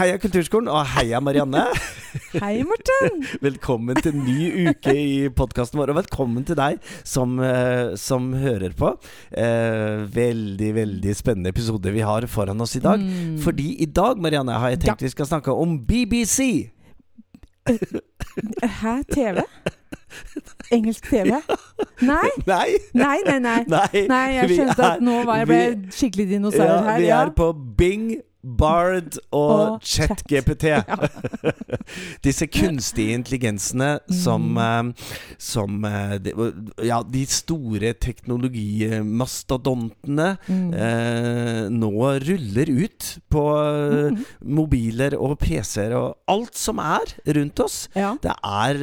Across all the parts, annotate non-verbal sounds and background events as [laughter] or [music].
Heia Kulturskolen, og heia Marianne. [laughs] Hei, Morten. velkommen til ny uke i podkasten vår, og velkommen til deg som, uh, som hører på. Eh, veldig, veldig spennende episode vi har foran oss i dag. Mm. Fordi i dag, Marianne, har jeg tenkt ja. vi skal snakke om BBC. Hæ? TV? Engelsk TV? Nei? Nei, nei, nei. nei. nei. jeg skjønte at nå var jeg ble skikkelig dinosaur ja, her. Vi er på Bing Bard og, og ChatGPT. [laughs] Ja. [laughs] Disse kunstige intelligensene som, mm. som eh, Ja, de store teknologimastodontene mm. eh, nå ruller ut på mm. mobiler og PC-er og alt som er rundt oss. Ja. Det er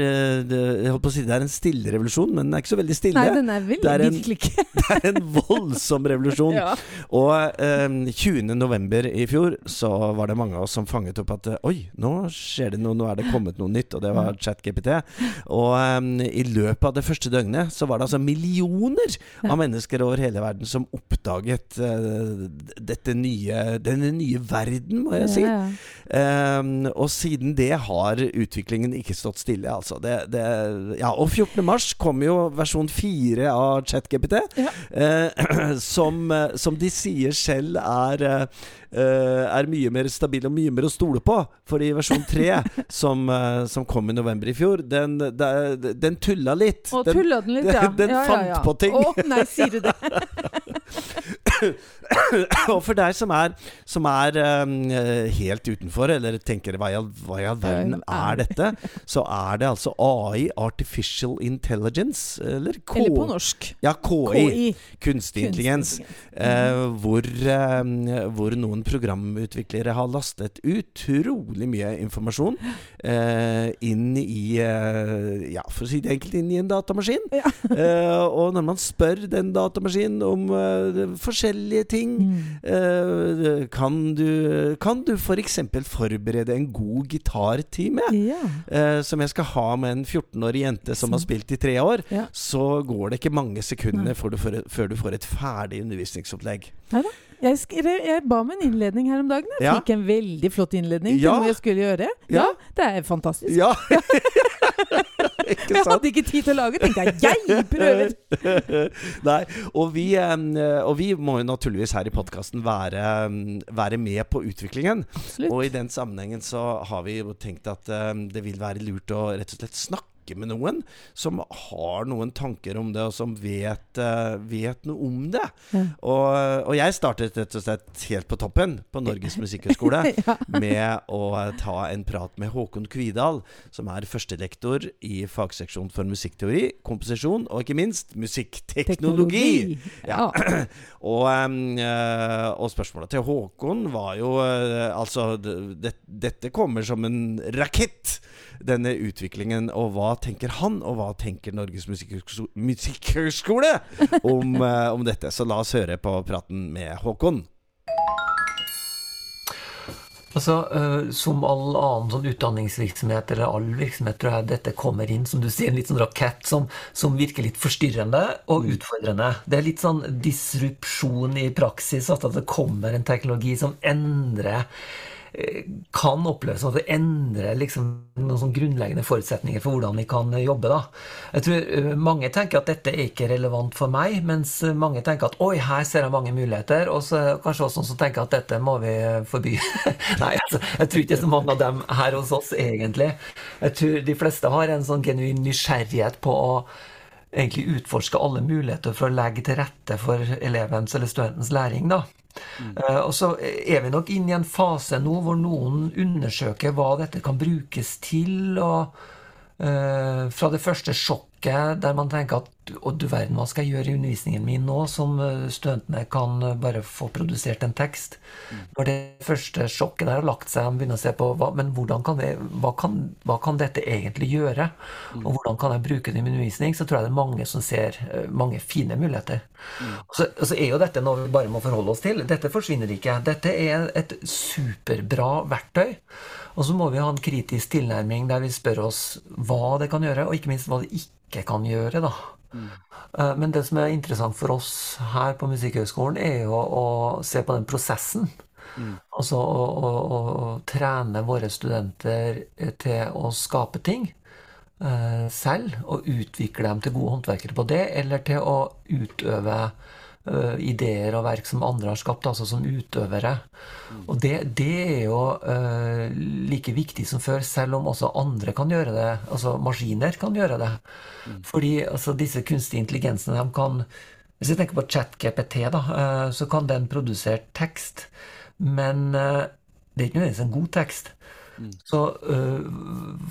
det, Jeg holdt på å si det er en stille revolusjon, men den er ikke så veldig stille. Nei, den er veldig, det, er en, [laughs] det er en voldsom revolusjon. ja. Og eh, 20. november i fjor fjor så var det mange av oss som fanget opp at oi, nå skjer det noe, nå er det kommet noe nytt, og det var ChatGPT. Og um, i løpet av det første døgnet så var det altså millioner av mennesker over hele verden som oppdaget uh, dette nye, denne nye verden, må jeg si. Um, og siden det har utviklingen ikke stått stille, altså. Det, det, ja, og 14. mars kom jo versjon 4 av ChatGPT, ja. uh, [clears throat] som, som, de sier selv er uh, Eh, er mye mer stabil og mye mer å stole på. Fordi versjon 3, [laughs] som, eh, som, kom i november i fjor, den, den, den tulla litt. Å, tulla den litt, ja. [laughs] Den, den ja, fant ja, på ting. Å, nei, sier du det? [laughs] [coughs] og for deg som er, som er um, helt utenfor, eller tenker hva i all, verden er dette, så er det altså AI, Artificial Intelligence, eller K... Eller på norsk. Ja, KI. KI. Kunstig intelligens. Uh, hvor, um, hvor, noen programutviklere har lastet utrolig mye informasjon uh, inn i uh, Ja, for å si det enkelt, inn i en datamaskin. Ja. og når man spør den datamaskinen om forskjellige ting. Mm. Uh, kan du, kan du f.eks. For forberede en god gitartime, yeah. som jeg skal ha med en 14-årig jente som har spilt i tre år, ja. så går det ikke mange sekundene før du, får, før du får et ferdig undervisningsopplegg. Neida. Jeg, jeg, ba om en innledning her om dagen. Jeg fikk en veldig flott innledning til noe jeg skulle gjøre. Ja, det er fantastisk. Ja. [laughs] [laughs] jeg hadde ikke tid til å lage, tenkte jeg. Jeg prøver! [laughs] Nei, og vi, og vi, må jo naturligvis her i podkasten være, være, med på utviklingen. Absolutt. Og i den sammenhengen så har vi tenkt at det vil være lurt å rett og slett snakke snakke med noen som har noen tanker om det, og som vet, uh, vet noe om det. Ja. Og, og, jeg startet rett og slett helt på toppen på Norges [laughs] musikkhøgskole ja. med å ta en prat med Håkon Kvidal, som er førstelektor i fagseksjon for musikkteori, komposisjon og ikke minst musikkteknologi. Ja. [clears throat] og, um, og, spørsmålet til Håkon var jo uh, Altså, det, dette kommer som en rakett denne utviklingen. Og hva tenker han, og hva tenker Norges musikkhøgskole om, uh, [laughs] om dette? Så la oss høre på praten med Håkon. Altså, uh, Som all annen sånn utdanningsvirksomhet, eller all virksomhet, tror jeg dette kommer inn som du sier, en litt sånn rakett som, som, virker litt forstyrrende og mm. utfordrende. Det er litt sånn disrupsjon i praksis, at det kommer en teknologi som endrer kan oppleves som at det endrer liksom noen sånn grunnleggende forutsetninger for hvordan vi kan jobbe. Da. Jeg tror eh, Mange tenker at dette er ikke relevant for meg, mens mange tenker at oi, her ser jeg mange muligheter. Og så kanskje også noen som tenker at dette må vi forby. [laughs] Nei, altså, jeg tror ikke så mange av dem her hos oss, egentlig. Jeg tror de fleste har en sånn genuin nysgjerrighet på å egentlig utforske alle muligheter for å legge til rette for elevens eller studentens læring. da. Mm. Uh, og så er vi nok inn i en fase nå hvor noen undersøker hva dette kan brukes til. og uh, Fra det første sjokket der man tenker at å du verden, hva skal jeg gjøre i undervisningen min nå, som eh, studentene kan bare få produsert en tekst. Mm. Når det første sjokket der har lagt seg, og begynner å se på hva, men hvordan kan det, hva, kan, hva kan dette egentlig gjøre? Mm. Og hvordan kan jeg bruke det i min undervisning? Så tror jeg det er mange som ser mange fine muligheter. Mm. Og, så, og så er jo dette noe vi bare må forholde oss til. Dette forsvinner ikke. Dette er et superbra verktøy. Og så må vi ha en kritisk tilnærming der vi spør oss hva det kan gjøre, og ikke minst hva det ikke kan gjøre. da. Mm. Men det som er interessant for oss her på Musikkhøgskolen, er jo å se på den prosessen. Mm. Altså å, å, å, trene våre studenter til å skape ting eh, selv, og utvikle dem til gode håndverkere på det, eller til å utøve uh, ideer og verk som andre har skapt, altså som utøvere. Mm. Og det, det, er jo uh, like viktig som før, selv om også andre kan gjøre det. Altså maskiner kan gjøre det. Mm. Fordi altså, disse kunstige intelligensene, de kan Hvis jeg tenker på ChatGPT, da, uh, så kan den produsere tekst. Men det er ikke nødvendigvis en god tekst. Mm. Så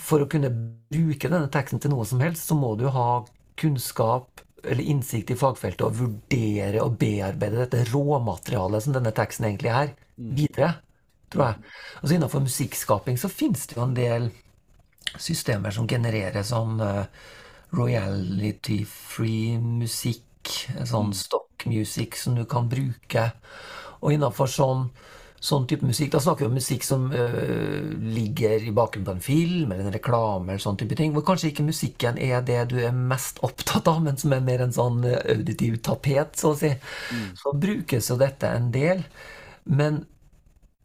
for å kunne bruke denne teksten til noe som helst, så må du ha kunnskap eller innsikt i fagfeltet og vurdere og bearbeide dette råmaterialet som denne teksten egentlig er, mm. videre. tror jeg. Altså Innenfor musikkskaping så finnes det jo en del systemer som genererer sånn uh, royalty-free musikk, sånn stock music som du kan bruke. Og innenfor sånn sånn type musikk. Da snakker vi om musikk som uh, ligger i bakgrunnen på en film eller en reklame. eller sånn type ting, Hvor kanskje ikke musikken er det du er mest opptatt av, men som er mer en sånn uh, auditiv tapet, så å si. Mm. Så brukes jo dette en del. Men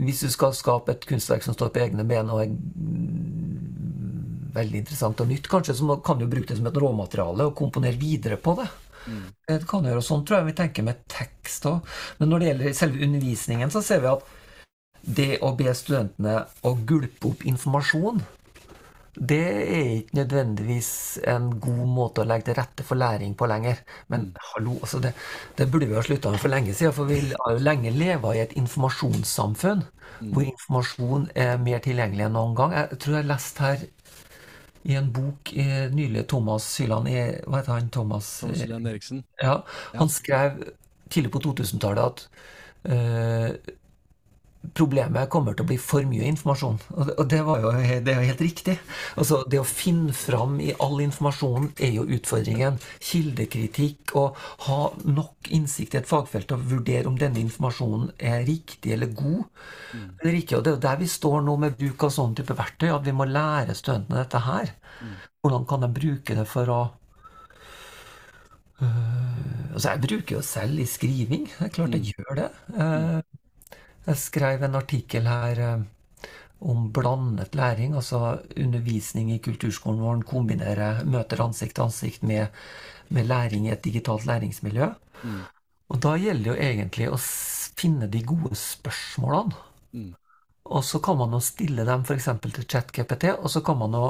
hvis du skal skape et kunstverk som står på egne ben og er mm, veldig interessant og nytt, kanskje, så kan du bruke det som et råmateriale og komponere videre på det. Mm. Det kan gjøre, Sånn tror jeg vi tenker med tekst òg. Men når det gjelder selve undervisningen, så ser vi at det å be studentene å gulpe opp informasjon, det er ikke nødvendigvis en god måte å legge til rette for læring på lenger. Men mm. hallo, altså det, det, burde vi ha slutta med for lenge siden. For vi har jo lenge leva i et informasjonssamfunn mm. hvor informasjon er mer tilgjengelig enn noen gang. Jeg tror jeg har lest her i en bok nylig Thomas Syland Hva heter han? Thomas, Thomas Syland Eriksen. Ja, Han skrev tidlig på 2000-tallet at uh, problemet kommer til å bli for mye informasjon. Og det, var jo, det er jo helt riktig. Altså, det å finne fram i all informasjon er jo utfordringen. Kildekritikk og ha nok innsikt i et fagfelt til å vurdere om denne informasjonen er riktig eller god. Mm. eller ikke. Og det er jo der vi står nå med bruk av sånn type verktøy, at vi må lære studentene dette her. Mm. Hvordan kan de bruke det for å Uh, altså Jeg bruker jo selv i skriving. Det er klart jeg mm. gjør det. Uh, jeg skrev en artikkel her eh, om blandet læring, altså undervisning i kulturskolen hvor en kombinerer møter ansikt til ansikt med, med, læring i et digitalt læringsmiljø. Mm. Og da gjelder det jo egentlig å finne de gode spørsmålene. Mm. Og så kan man jo stille dem f.eks. til ChatGPT, og så kan man jo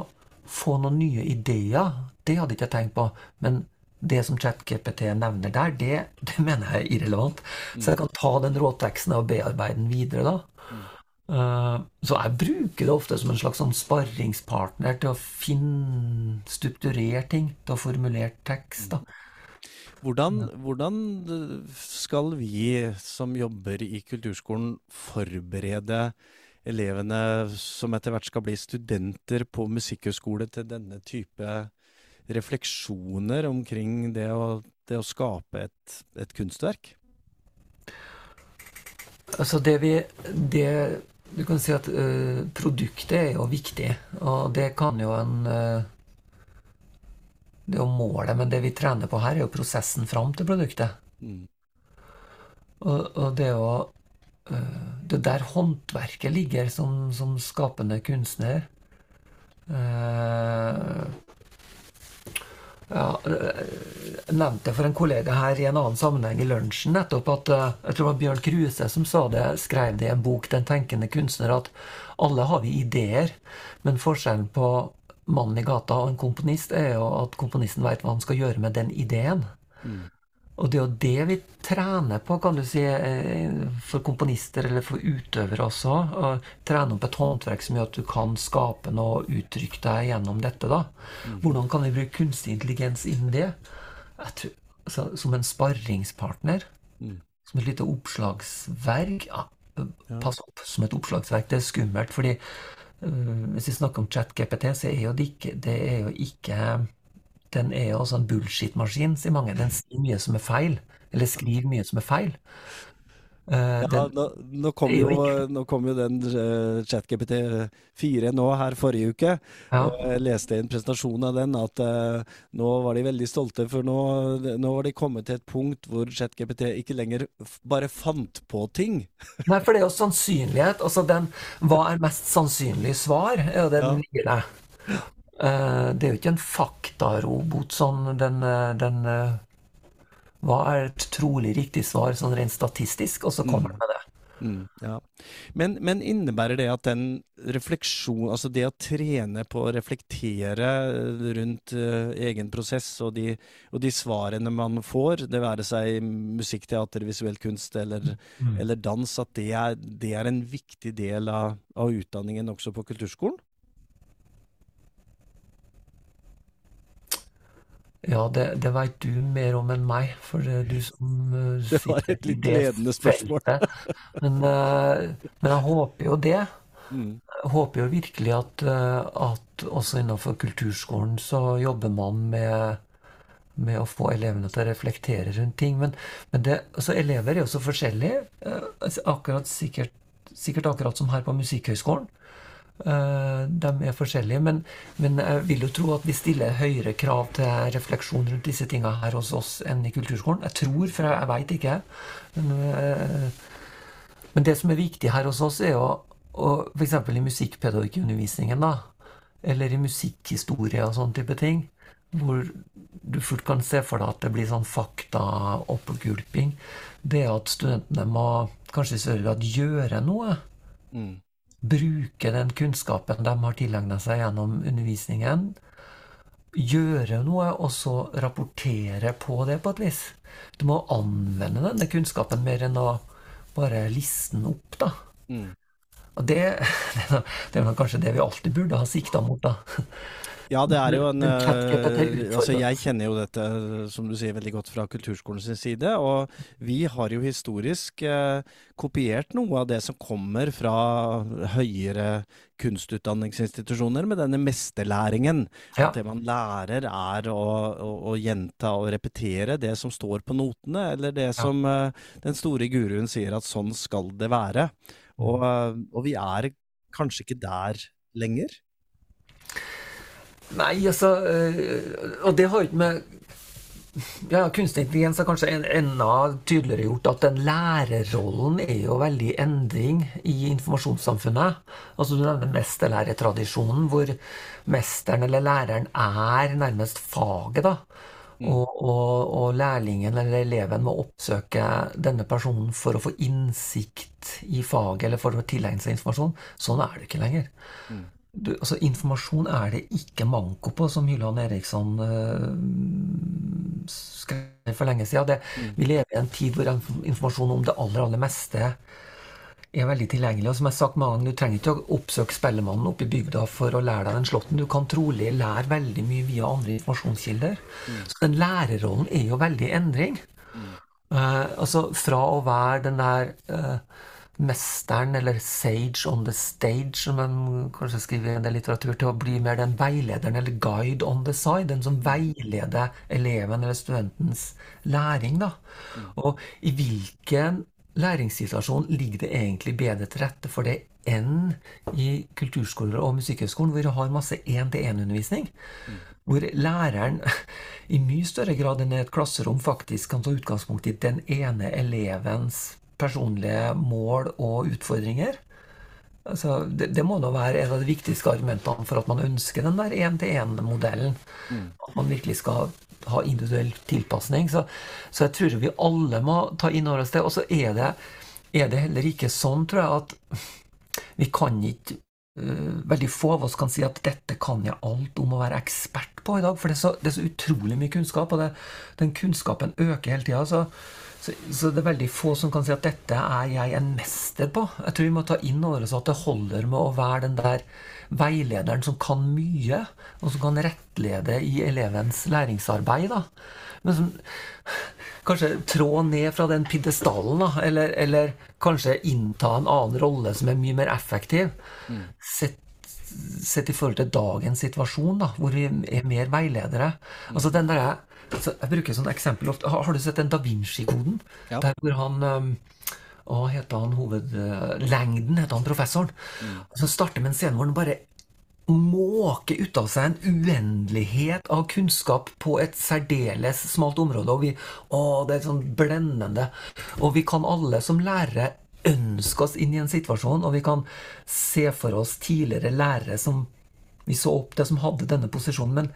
få noen nye ideer. Det hadde ikke jeg tenkt på. Men det som ChatGPT nevner der, det, det, mener jeg er irrelevant. Så jeg kan ta den råteksten og bearbeide den videre. da. Uh, så jeg bruker det ofte som en slags sånn sparringspartner til å finne strukturere ting, til å formulere tekst. da. Hvordan, hvordan, skal vi som jobber i kulturskolen, forberede elevene som etter hvert skal bli studenter på musikkhøgskole, til denne type refleksjoner omkring det å, det å skape et, et, kunstverk? Altså det vi det, Du kan si at uh, produktet er jo viktig, og det kan jo en uh, Det er jo målet, men det vi trener på her, er jo prosessen fram til produktet. Mm. Og, og, det er jo uh, Det der håndverket ligger som, som skapende kunstner. Uh, ja, eh, nevnte for en kollega her i en annen sammenheng i lunsjen nettopp at eh, jeg tror det var Bjørn Kruse som sa det, skrev det i en bok, 'Den tenkende kunstner', at alle har vi ideer, men forskjellen på mannen i gata og en komponist er jo at komponisten veit hva han skal gjøre med den ideen. Mm. Og det er jo det vi trener på, kan du si, eh, for komponister eller for utøvere også. Å trene opp et håndverk som gjør at du kan skape noe og uttrykke deg gjennom dette. da. Mm. Hvordan kan vi bruke kunstig intelligens innen det? Tror, altså, som en sparringspartner. Mm. Som et lite oppslagsverk. Ja, pass opp, som et oppslagsverk. Det er skummelt, fordi uh, hvis vi snakker om chat-GPT, så er jo det ikke, det er jo ikke den er jo også en bullshit-maskin, sier mange. Den sier mye som er feil. Eller skriver mye som er feil. Uh, ja, nå, nå, kom jo, nå, kom jo, den uh, ChatGPT 4 nå her forrige uke. Ja. og Jeg leste en presentasjon av den at uh, nå var de veldig stolte, for nå, nå var de kommet til et punkt hvor ChatGPT ikke lenger bare fant på ting. [laughs] Nei, for det er jo sannsynlighet. Altså den Hva er mest sannsynlig svar, er jo det den ligger der. Det er jo ikke en faktarobot sånn den, den hva er et trolig riktig svar, sånn rent statistisk, og så kommer mm. den med det. Mm, ja. men, men, innebærer det at den refleksjon, altså det å trene på å reflektere rundt uh, egen prosess og de, og de, svarene man får, det være seg musikk, teater, visuell kunst eller, mm. eller dans, at det er, det er, en viktig del av, av utdanningen også på kulturskolen? Ja, det, det veit du mer om enn meg, for det er du som uh, [laughs] Det var et litt ledende spørsmål. men, uh, men, jeg håper jo det. Mm. Jeg håper jo virkelig at, uh, at, også innenfor kulturskolen så jobber man med, med å få elevene til å reflektere rundt ting. Men, men det, altså, elever er jo så forskjellige. Altså, akkurat, sikkert, sikkert akkurat som her på Musikkhøgskolen. Eh, de er forskjellige, men, men, jeg vil jo tro at vi stiller høyere krav til refleksjon rundt disse tingene her hos oss enn i kulturskolen. Jeg tror, for jeg, jeg veit ikke. Men, eh, men, det som er viktig her hos oss, er jo f.eks. i musikkpedagogikkundervisningen, da, eller i musikkhistorie og sånn type ting, hvor du fort kan se for deg at det blir sånn faktaoppgulping, det at studentene må kanskje i større grad gjøre noe. Mm bruke den kunnskapen de har tilegna seg gjennom undervisningen, gjøre noe, og så rapportere på det på et vis. Du må anvende denne kunnskapen mer enn å bare liste den opp, da. Mm. Og det, [laughs] det, er kanskje det vi alltid burde ha sikta mot, da. Ja, det er jo en uh, Altså, jeg kjenner jo dette, som du sier, veldig godt fra kulturskolens side. Og vi har jo historisk uh, kopiert noe av det som kommer fra høyere kunstutdanningsinstitusjoner med denne mesterlæringen. Ja. At det man lærer er å, å, å, gjenta og repetere det som står på notene, eller det som uh, den store guruen sier at sånn skal det være. Og, og vi er kanskje ikke der lenger. Nei, altså øh, Og det har ikke med ja, Kunstig intelligens har kanskje enda tydeligere gjort at den lærerrollen er jo veldig endring i informasjonssamfunnet. Altså Du nevner mesterlærertradisjonen, hvor mesteren eller læreren er nærmest faget. da. Mm. Og, og, og, lærlingen eller eleven må oppsøke denne personen for å få innsikt i faget eller for å tilegne seg informasjon. Sånn er det ikke lenger. Mm du, altså Informasjon er det ikke manko på, som Hylland Eriksson uh, skrev for lenge siden. Det, mm. Vi lever i en tid hvor informasjon om det aller, aller meste er veldig tilgjengelig. Og som jeg har sagt mange ganger, Du trenger ikke å oppsøke Spellemannen oppe i bygda for å lære deg den slåtten. Du kan trolig lære veldig mye via andre informasjonskilder. Mm. Så den lærerrollen er jo veldig i endring. Mm. Uh, altså Fra å være den der uh, mesteren, eller sage on the stage, som man kanskje skriver i en del litteratur, til å bli mer den veilederen, eller guide on the side. Den som veileder eleven eller studentens læring. da. Mm. Og i hvilken læringssituasjon ligger det egentlig bedre til rette for det enn i kulturskoler og Musikkhøgskolen, hvor du har masse én-til-én-undervisning? Mm. Hvor læreren i mye større grad enn i et klasserom faktisk kan ta utgangspunkt i den ene elevens personlige mål og utfordringer. Altså, det, det, må da være en av de viktigste argumentene for at man ønsker den der én-til-én-modellen. Mm. At man virkelig skal ha individuell tilpasning. Så, så, jeg tror vi alle må ta inn over oss det. Og så er det, er det heller ikke sånn, tror jeg, at vi kan ikke uh, Veldig få av oss kan si at 'dette kan jeg alt om å være ekspert på i dag'. For det er så, det er så utrolig mye kunnskap, og det, den kunnskapen øker hele tida. Så, så, det er veldig få som kan si at 'dette er jeg en mester på'. Jeg tror vi må ta inn over oss at det holder med å være den der veilederen som kan mye, og som kan rettlede i elevens læringsarbeid. da. Men som kanskje trå ned fra den pidestallen, da. Eller, eller, kanskje innta en annen rolle som er mye mer effektiv. Mm. Sett, sett i forhold til dagens situasjon, da, hvor vi er mer veiledere. Mm. Altså den der jeg bruker sånn eksempel ofte. Har, har, du sett den Da Vinci-koden? Ja. Der hvor han, um, Hva heter han hovedlengden, heter han professoren. Mm. Som starter med en scene hvor han bare måke ut av seg en uendelighet av kunnskap på et særdeles smalt område. Og vi, å, det er sånn blendende. Og vi kan alle som lærere ønske oss inn i en situasjon, og vi kan se for oss tidligere lærere som vi så opp til, som hadde denne posisjonen. Men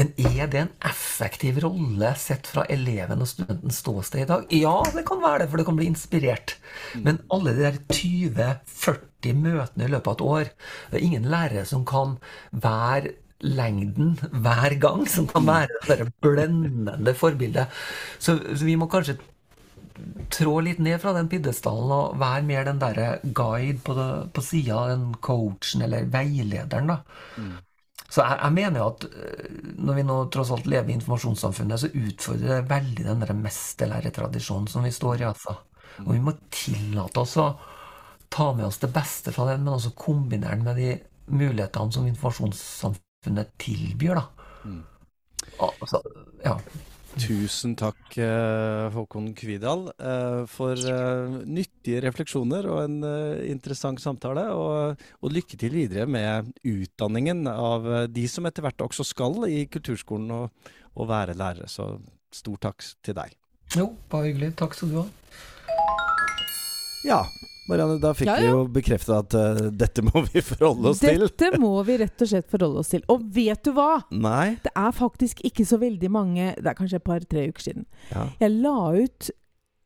men er det en effektiv rolle sett fra eleven og studentens ståsted i dag? Ja, det kan være det, for det kan bli inspirert. Mm. Men alle de der 20-40 møtene i løpet av et år Det er ingen lærere som kan være lengden hver gang, som kan mm. være det blendende forbildet. Så, så, vi må kanskje trå litt ned fra den piddestallen og være mer den derre guide på, det, på sida av den coachen eller veilederen. da. Så jeg, jeg, mener jo at eh, når vi nå tross alt lever i informasjonssamfunnet, så utfordrer det veldig den der mesterlæretradisjonen som vi står i. altså. Og vi må tillate oss å ta med oss det beste fra den, men også kombinere den med de mulighetene som informasjonssamfunnet tilbyr. da. Mm. Altså, ja. Tusen takk, eh, Håkon Kvidal, eh, for eh, nyttige refleksjoner og en interessant samtale. Og, og, lykke til videre med utdanningen av de som etter hvert også skal i kulturskolen og, og være lærere. Så stor takk til deg. Jo, bare hyggelig. Takk skal du ha. Ja, Marianne, da fikk ja, ja. vi jo bekrefta at uh, dette må vi [laughs] forholde oss dette til. Dette må vi rett og slett forholde oss til. Og vet du hva? Nei. Det er faktisk ikke så veldig mange Det er kanskje et par-tre uker siden. Ja. Jeg la ut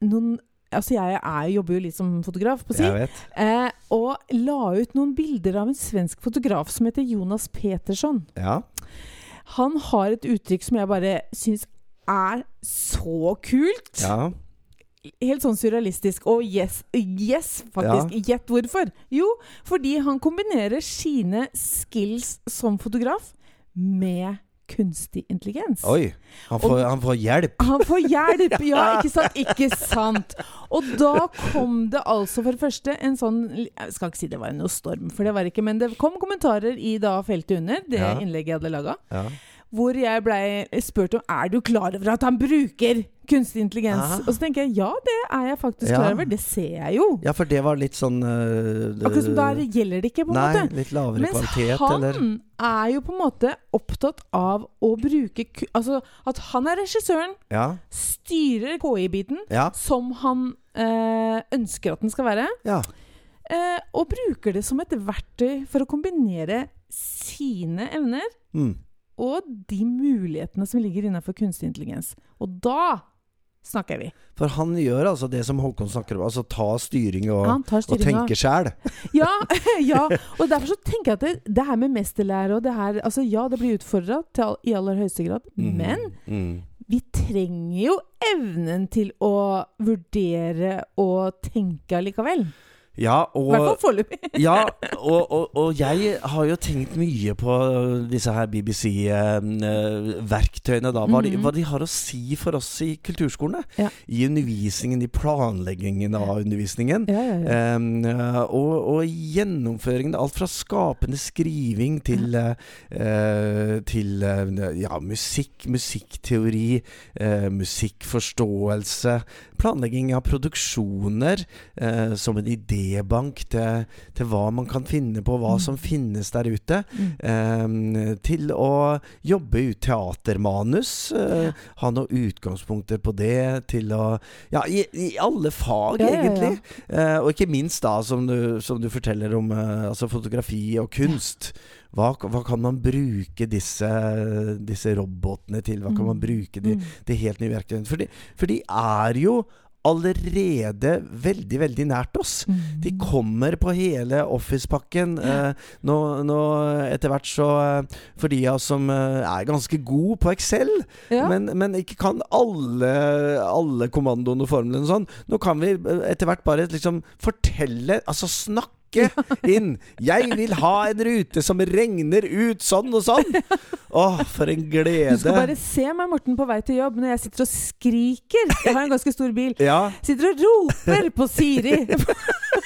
noen Altså, jeg er, jobber jo litt som fotograf, på si. Eh, og la ut noen bilder av en svensk fotograf som heter Jonas Petersson. Ja. Han har et uttrykk som jeg bare syns er så kult. Ja helt sånn surrealistisk. Og yes, yes faktisk. Gjett ja. hvorfor. Jo, fordi han kombinerer sine skills som fotograf med kunstig intelligens. Oi! Han får, og, han får, hjelp. Han får hjelp, [laughs] ja, ikke sant? Ikke sant? Og da kom det altså for det første en sånn Jeg skal ikke si det var noe storm, for det var ikke, men det kom kommentarer i da feltet under det ja. innlegget jeg hadde laga. Ja hvor jeg blei spurt om er du klar over at han bruker kunstig intelligens. Aha. Og så tenker jeg ja, det er jeg faktisk ja. klar over. Det ser jeg jo. Ja, for det var litt sånn uh, Akkurat som der gjelder det ikke, på en nei, måte. Litt lavere Mens kvalitet, han eller? er jo på en måte opptatt av å bruke Altså at han er regissøren, ja. styrer KI-biten ja. som han uh, ønsker at den skal være. Ja. Uh, og bruker det som et verktøy for å kombinere sine evner mm og de mulighetene som ligger innenfor kunstig intelligens. Og da snakker vi. For han gjør altså det som Håkon snakker om, altså ta styring og, og tenke sjæl. [laughs] ja, [laughs] ja, og derfor så tenker jeg at det, det her med mesterlære og det her altså Ja, det blir utfordra i aller høyeste grad, mm, men mm. vi trenger jo evnen til å vurdere og tenke allikevel. Ja, og, I hvert fall foreløpig. [laughs] ja, og, og, og, jeg har jo tenkt mye på disse her BBC-verktøyene. da, hva, mm -hmm. de, mhm. hva, de, har å si for oss i kulturskolene. Ja. I undervisningen, i planleggingen av undervisningen. Ja, um, og, gjennomføringen. Alt fra skapende skriving til, uh, til uh, ja, musikk, musikkteori, uh, musikkforståelse. Planlegging av produksjoner som en idé idébank til, til, hva man kan finne på, hva mm. som finnes der ute. Um, til å jobbe ut teatermanus. Uh. Ha noen utgangspunkter på det. Til å Ja, i, i alle fag, egentlig. Uh, og ikke minst da, som du, som du forteller om uh, altså fotografi og kunst. Hva, hva, kan man bruke disse, disse, robotene til? Hva kan man mm. bruke de, de helt nye verktøyene for for de er jo allerede veldig, veldig nært oss. Mm. De kommer på hele Office-pakken. Eh, nå, nå, etter hvert så eh, For de av oss som eh, er ganske gode på Excel, ja. men, men, ikke kan alle, alle kommandoene og formlene og sånn, nå kan vi eh, etter hvert bare liksom fortelle Altså snakke inn. 'Jeg vil ha en rute som regner ut sånn og sånn'. Å, for en glede. Du skal bare se meg, Morten, på vei til jobb når jeg sitter og skriker. Jeg har en ganske stor bil. Ja. Sitter og roper på Siri. [laughs]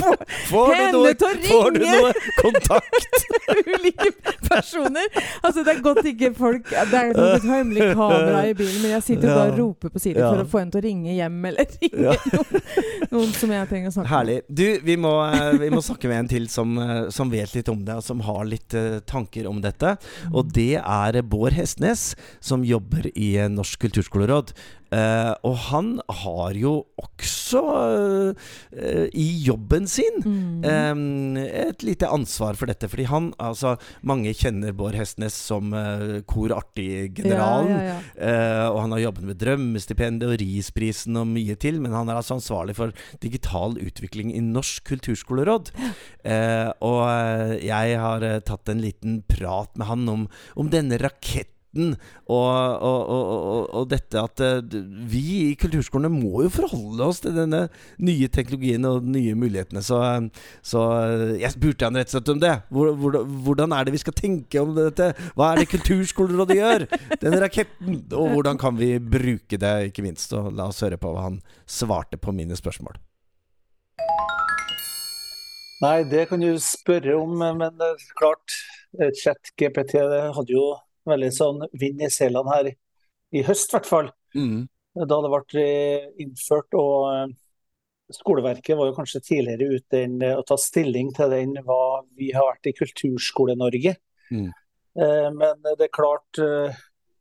få får henne noe, til å ringe! Får du noe kontakt? [laughs] Ulike personer. Altså, det er godt ikke folk Det er et hemmelig kamera i bilen, men jeg sitter jo ja. bare og roper på siden ja. for å få henne til å ringe hjem, eller [laughs] ringe ja. noen, noen, som jeg trenger å snakke med. Herlig. Du, vi må, eh, vi må, snakke med en til som, eh, som, vet litt om det, og som har litt uh, tanker om dette. Og mm. det er Bård Hestnes, som jobber i Norsk kulturskoleråd. Uh, og han har jo også uh, i jobben sin mm. um, et lite ansvar for dette. Fordi han, altså Mange kjenner Bård Hestnes som uh, Kor Artig-generalen. Ja, ja, ja. og han har jobbet med Drømmestipendet og Risprisen og mye til. Men han er altså ansvarlig for digital utvikling i Norsk kulturskoleråd. og jeg har tatt en liten prat med han om, om denne raketten og, og, og, og, dette at uh, vi i kulturskolene må jo forholde oss til denne nye teknologien og de nye mulighetene. Så, så uh, jeg spurte han rett og slett om det. hvordan er det vi skal tenke om dette? Hva er det Kulturskolerådet gjør? Den raketten. Og hvordan kan vi bruke det, ikke minst. Og la oss høre på hva han svarte på mine spørsmål. Nei, det kan du spørre om, men klart. Chat GPT hadde jo veldig sånn vind i seilene her i høst, i hvert fall. Mm. Da det ble eh, innført. og eh, Skoleverket var jo kanskje tidligere ute enn å ta stilling til den hva vi har vært i Kulturskole-Norge. Mm. Eh, men det er klart,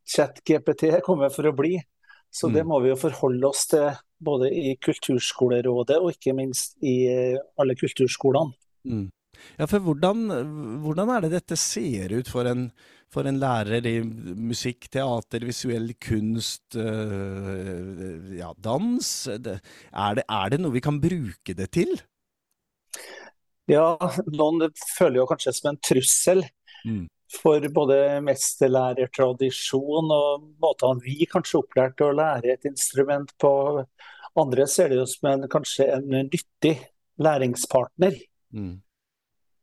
chat-GPT kommer for å bli. Så mm. det må vi jo forholde oss til både i Kulturskolerådet og ikke minst i alle kulturskolene. Mm. Ja, for hvordan, hvordan, er det dette ser ut for en, for en lærer i musikk, teater, visuell kunst, øh, ja, dans? Er det, er det noe vi kan bruke det til? Ja, noen føler jo kanskje som en trussel. Mm. For både mesterlærertradisjon og måtene vi kanskje opplærte å lære et instrument på. Andre ser det jo som en, kanskje en nyttig læringspartner. Mm.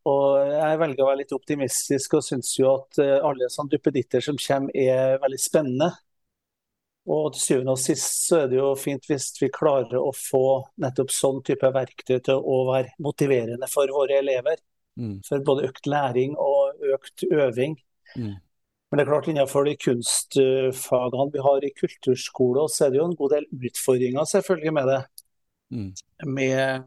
Og jeg velger å være litt optimistisk og syns jo at eh, alle sånne duppeditter som kommer er veldig spennende. Og til syvende og sist så er det jo fint hvis vi klarer å få nettopp sånn type verktøy til å være motiverende for våre elever. Mm. For både økt læring og økt øving. Mm. Men det er klart innenfor de kunstfagene vi har i kulturskole, så er det jo en god del utfordringer selvfølgelig med det. Mm. Med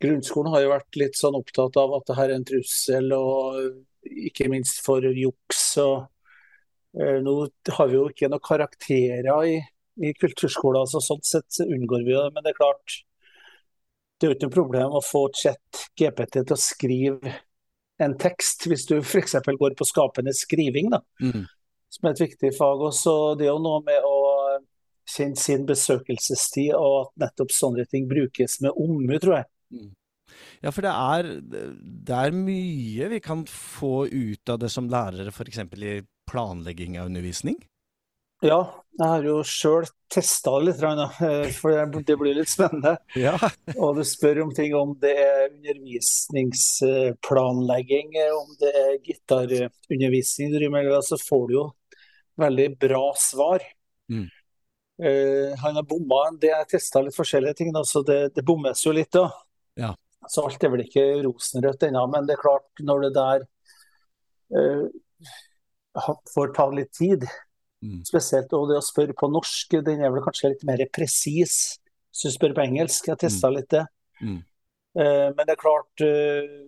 Grunnskolen har jo vært litt sånn opptatt av at det her er en trussel, og ikke minst for juks. og eh, Nå har vi jo ikke noen karakterer i, i kulturskolen, så sånn sett unngår vi det. Men det er klart, det er jo ikke noe problem å få chat GPT til å skrive en tekst, hvis du f.eks. går på skapende skriving, da, mm. som er et viktig fag. Også, det er jo noe med å kjenne sin besøkelsestid, og at nettopp sånne ting brukes med omhu, tror jeg. Mm. Ja, for det er, det er, mye vi kan få ut av det som lærere, f.eks. i planlegging av undervisning? Ja, jeg har jo sjøl testa litt, eh, for det blir litt spennende. [laughs] Ja. Og du spør om ting om det er undervisningsplanlegging, om det er gitarundervisning du driver med, så får du jo veldig bra svar. Mm. Uh, han har bomma en del, jeg testa litt forskjellige ting, da, så det, det bommes jo litt. da. Ja. Så alt er vel ikke rosenrødt ennå, men det er klart når det der uh, får ta litt tid, mm. spesielt og det å spørre på norsk, den er vel kanskje litt mer presis hvis du spør på engelsk. Jeg testa mm. litt det. Mm. Uh, men det er klart uh,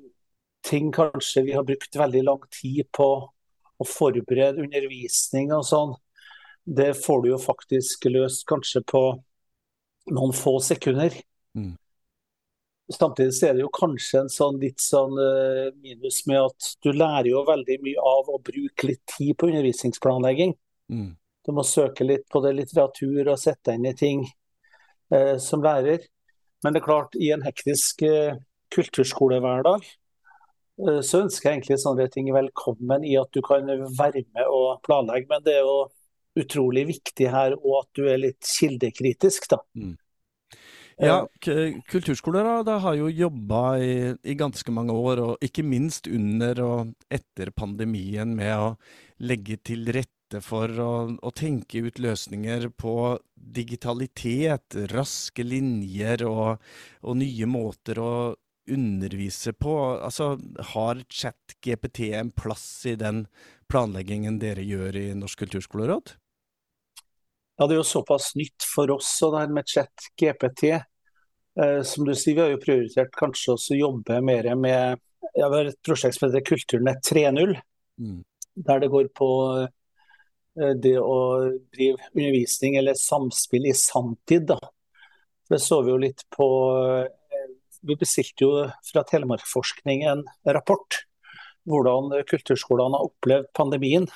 ting kanskje vi har brukt veldig lang tid på å forberede undervisning og sånn, det får du jo faktisk løst kanskje på noen få sekunder. Mm. Samtidig er det jo kanskje en sånn litt sånn uh, minus med at du lærer jo veldig mye av å bruke litt tid på undervisningsplanlegging. Mm. Du må søke litt på det litteratur og sette inn i ting eh, som lærer. Men det er klart, i en hektisk eh, kulturskolehverdag så ønsker jeg egentlig sånne ting velkommen i at du kan være med og planlegge. Men det er jo utrolig viktig her og at du er litt kildekritisk, da. Mm. Ja, kulturskoler da, da har jo jobba i, i, ganske mange år, og ikke minst under og etter pandemien, med å legge til rette for å, å tenke ut løsninger på digitalitet, raske linjer og, og nye måter å undervise på? Altså, har ChatGPT en plass i den planleggingen dere gjør i Norsk kulturskoleråd? Ja, det er jo såpass nytt for oss og det her med ChatGPT. Eh, som du sier, vi har jo prioritert kanskje også jobbe mer med ja, Vi har et prosjekt som heter Kulturnett 3.0. Mm. Der det går på eh, det å drive undervisning eller samspill i sanntid. da. Det så vi jo litt på eh, Vi bestilte jo fra Telemarkforskning en rapport hvordan kulturskolene har opplevd pandemien.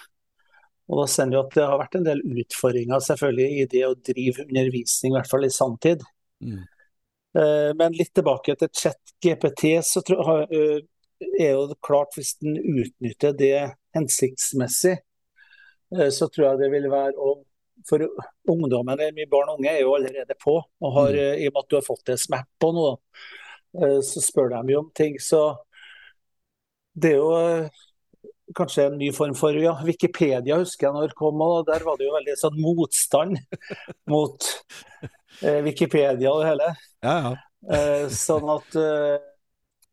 Og da ser vi at Det har vært en del utfordringer selvfølgelig i det å drive undervisning, i hvert fall i sanntid. Mm. Eh, men litt tilbake til chat-GPT, så tror, eh, er jo det klart hvis den utnytter det hensiktsmessig, eh, så tror jeg det vil være å For ungdommen, mye barn og unge, er jo allerede på. og har, mm. I og med at du har fått en smap på noe, så spør de jo om ting. Så det er jo kanskje en ny form for ja, Wikipedia husker jeg når det kom, og der var det jo veldig sånn motstand [laughs] mot Wikipedia og det hele. Ja, ja. Eh, sånn at eh,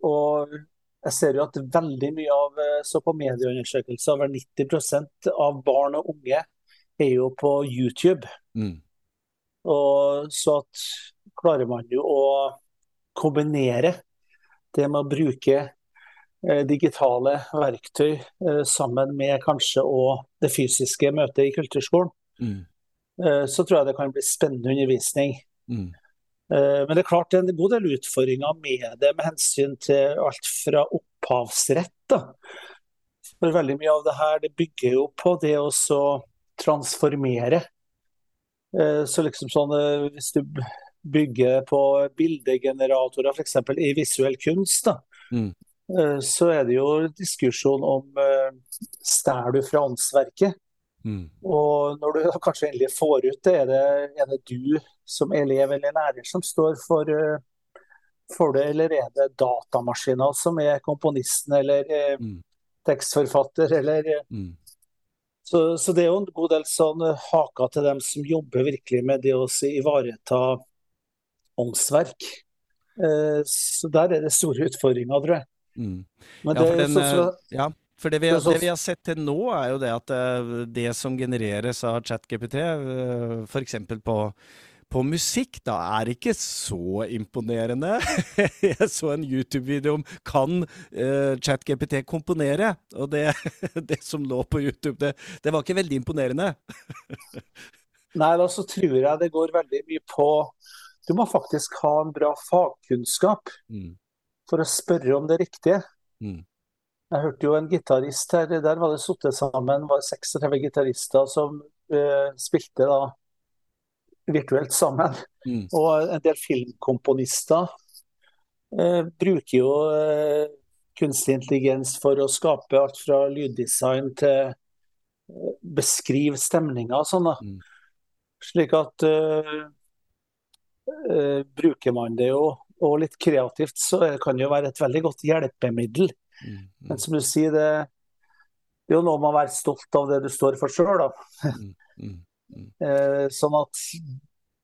Og jeg ser jo at veldig mye av eh, Så på medieundersøkelser over 90% av barn og unge er jo på YouTube. Mm. Og så at klarer man jo å kombinere det med å bruke Eh, digitale verktøy eh, sammen med kanskje og det fysiske møtet i kulturskolen, mm. Eh, så tror jeg det kan bli spennende undervisning. Mm. Men det er klart det er en god del utfordringer med det med hensyn til alt fra opphavsrett. Da. For veldig mye av det her det bygger jo på det å så transformere. Så liksom sånn hvis du bygger på bildegeneratorer f.eks. i visuell kunst, da, mm. Eh, så er det jo diskusjon om stjeler du fra åndsverket? Mm. Og når du kanskje endelig får ut det, er det, er det du som elev eller lærer som står for, uh, for, det, eller er det datamaskiner som er komponisten eller uh, mm. tekstforfatter, eller mm. så, så, det er jo en god del sånn haker til dem som jobber virkelig med det å ivareta åndsverk. Så der er det store utfordringer, tror jeg. Mm. Ja, for den, så, ja, for det vi, har, det vi, har sett til nå, er jo det at eh, det som genereres av ChatGPT, eh, f.eks. på på musikk, da, er ikke så imponerende. [laughs] Jeg så en YouTube-video om kan uh, ChatGPT komponere, og det, [laughs] det, som lå på YouTube, det, det var ikke veldig imponerende. [laughs] Nei, da så tror jeg det går veldig mye på Du må faktisk ha en bra fagkunnskap. Mm for å spørre om det riktige. Mm. Jeg hørte jo en gitarist her, der var det satt sammen var 36 gitarister som uh, spilte da virtuelt sammen. Mm. Og en del filmkomponister uh, bruker jo uh, kunstig intelligens for å skape alt fra lyddesign til beskrive stemninger og sånn. Mm. Slik at bruker man det jo og litt kreativt, så kan det jo være et veldig godt hjelpemiddel. Mm, mm. Men som du sier, det, det, er jo noe med å være stolt av det du står for sjøl, da. Mm, mm, mm. [laughs] eh, sånn at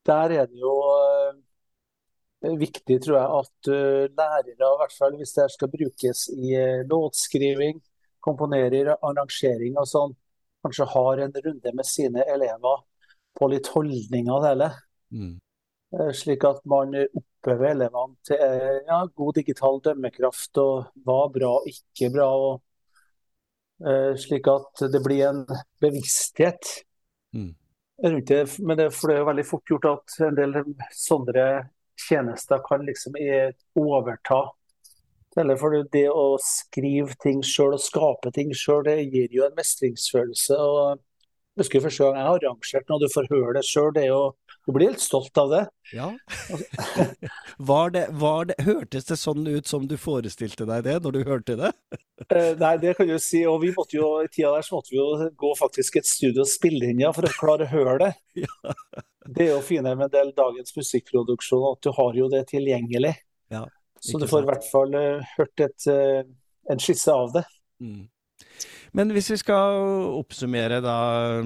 der er det jo eh, viktig, tror jeg, at uh, lærere, i hvert fall hvis det skal brukes i uh, låtskriving, komponerer, arrangering og sånn, kanskje har en runde med sine elever på litt holdninger av det hele. Mm. Eh, slik at man eh, ja, god digital dømmekraft og hva bra og ikke bra. Og, uh, slik at det blir en bevissthet mm. rundt det. Men det, for det er veldig fort gjort at en del sånne tjenester kan liksom overta. Eller for det å skrive ting sjøl og skape ting sjøl, det gir jo en mestringsfølelse. og jeg husker første gang jeg har arrangert når du får høre det sjøl, du blir helt stolt av det. Ja. [laughs] var det, var det, hørtes det sånn ut som du forestilte deg det, når du hørte det? uh, [laughs] nei, det kan du si. Og vi måtte jo, i tida der så måtte vi jo gå faktisk et studio og spille inn ja, for å klare å høre det. [laughs] ja. Det er jo fine med en del dagens musikkproduksjon, at du har jo det tilgjengelig. Ja, så du får i hvert fall uh, hørt et, uh, en skisse av det. Mm. Men hvis vi skal oppsummere da,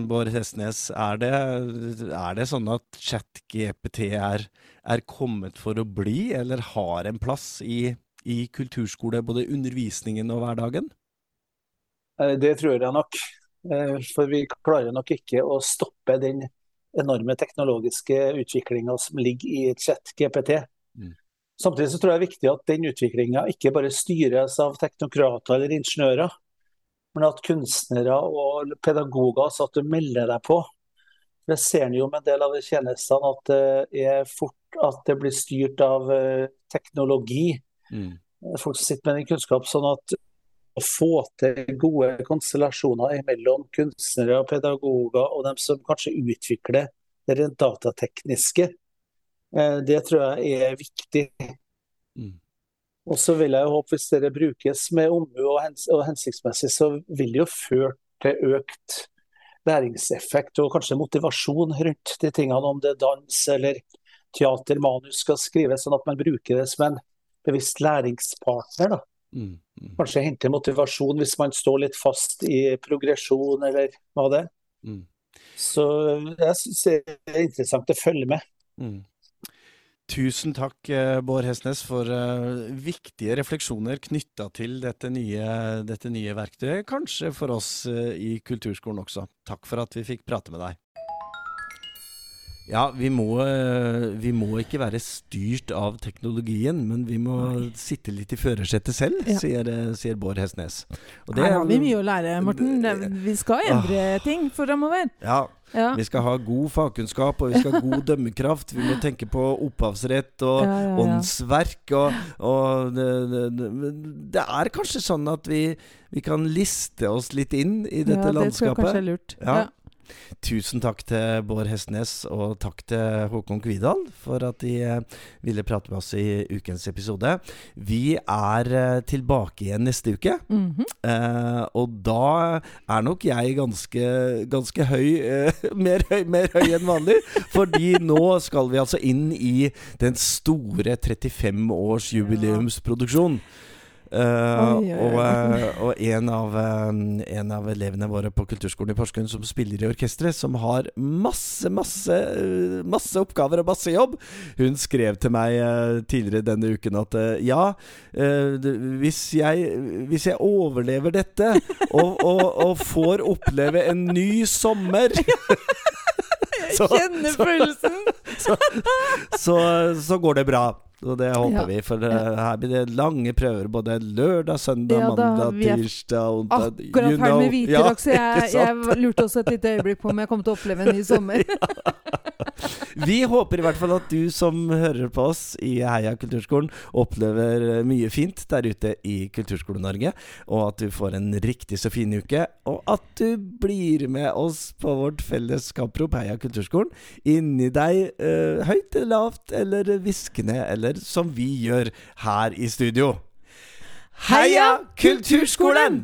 Bård Hestnes. Er det, er det sånn at ChatGPT er, er kommet for å bli, eller har en plass i, i kulturskole, både undervisningen og hverdagen? Eh, det tror jeg nok. Eh, for vi klarer nok ikke å stoppe den enorme teknologiske utviklinga som ligger i chat-GPT. Mm. Samtidig så tror jeg det er viktig at den utviklinga ikke bare styres av teknokrater eller ingeniører, men at kunstnere og pedagoger så at du melder deg på. Det ser en jo med en del av de tjenestene at det er fort at det blir styrt av eh, teknologi. Mm. Folk sitter med den kunnskap, sånn at å få til gode konstellasjoner mellom kunstnere og pedagoger og dem som kanskje utvikler det rent datatekniske, eh, det tror jeg er viktig. Mm. Og så vil jeg jo håpe, hvis det brukes med omhu og, hens og hensiktsmessig, så vil det jo føre til økt læringseffekt og kanskje motivasjon rundt de tingene, om det er dans eller teater, manus skal skrives, sånn at man bruker det som en bevisst læringspartner. da. Mm, mm. Kanskje hente motivasjon hvis man står litt fast i progresjon, eller hva det er. Mm. Så jeg syns det er interessant å følge med. Tusen takk, eh, Bård Hestnes, for uh, viktige refleksjoner knytta til dette nye, dette nye, verktøyet. Kanskje for oss uh, i kulturskolen også. Takk for at vi fikk prate med deg. Ja, vi må, vi må, ikke være styrt av teknologien, men vi må Nei. sitte litt i førersetet selv, ja. sier, sier, Bård Hestnes. Og det, Her har vi mye å lære, Morten. Vi skal endre ah, ting framover. Ja, ja. Vi skal ha god fagkunnskap, og vi skal ha god [laughs] dømmekraft. Vi må tenke på opphavsrett og ja, åndsverk. Og, og det, det, det, er kanskje sånn at vi, vi, kan liste oss litt inn i dette landskapet. Ja, det tror jeg kanskje er lurt. Ja. Tusen takk til Bård Hestnes og takk til Håkon Kvidal for at de eh, ville prate med oss i ukens episode. Vi er eh, tilbake igjen neste uke. Mm -hmm. eh, og da er nok jeg ganske, ganske høy, eh, [laughs] mer høy, mer høy enn vanlig. fordi nå skal vi altså inn i den store 35 års jubileumsproduksjonen. Uh, oi, oi, oi. Og, uh, og en, av, uh, en, av, elevene våre på kulturskolen i Porsgrunn som spiller i orkesteret, som har masse, masse, masse oppgaver og masse jobb, hun skrev til meg tidligere denne uken at ja, hvis jeg, hvis, jeg, overlever dette og, og, og får oppleve en ny sommer [laughs] Jeg [laughs] kjenner følelsen! Så, så, så, går det bra. Og det håper ja. vi, for ja. her blir det lange prøver både lørdag, søndag, ja, mandag, tirsdag onsdag Akkurat her med hvitere, så jeg, jeg, lurte også et lite øyeblikk på om jeg kom til å oppleve en ny [laughs] sommer. vi håper i hvert fall at du som hører på oss i Heia kulturskolen, opplever mye fint der ute i Kulturskole-Norge, og at du får en riktig så fin uke, og at du blir med oss på vårt felles kapprop Heia kulturskolen. Inni deg, uh, høyt eller lavt, eller hviskende, eller som vi gjør her i studio. Heia Kulturskolen!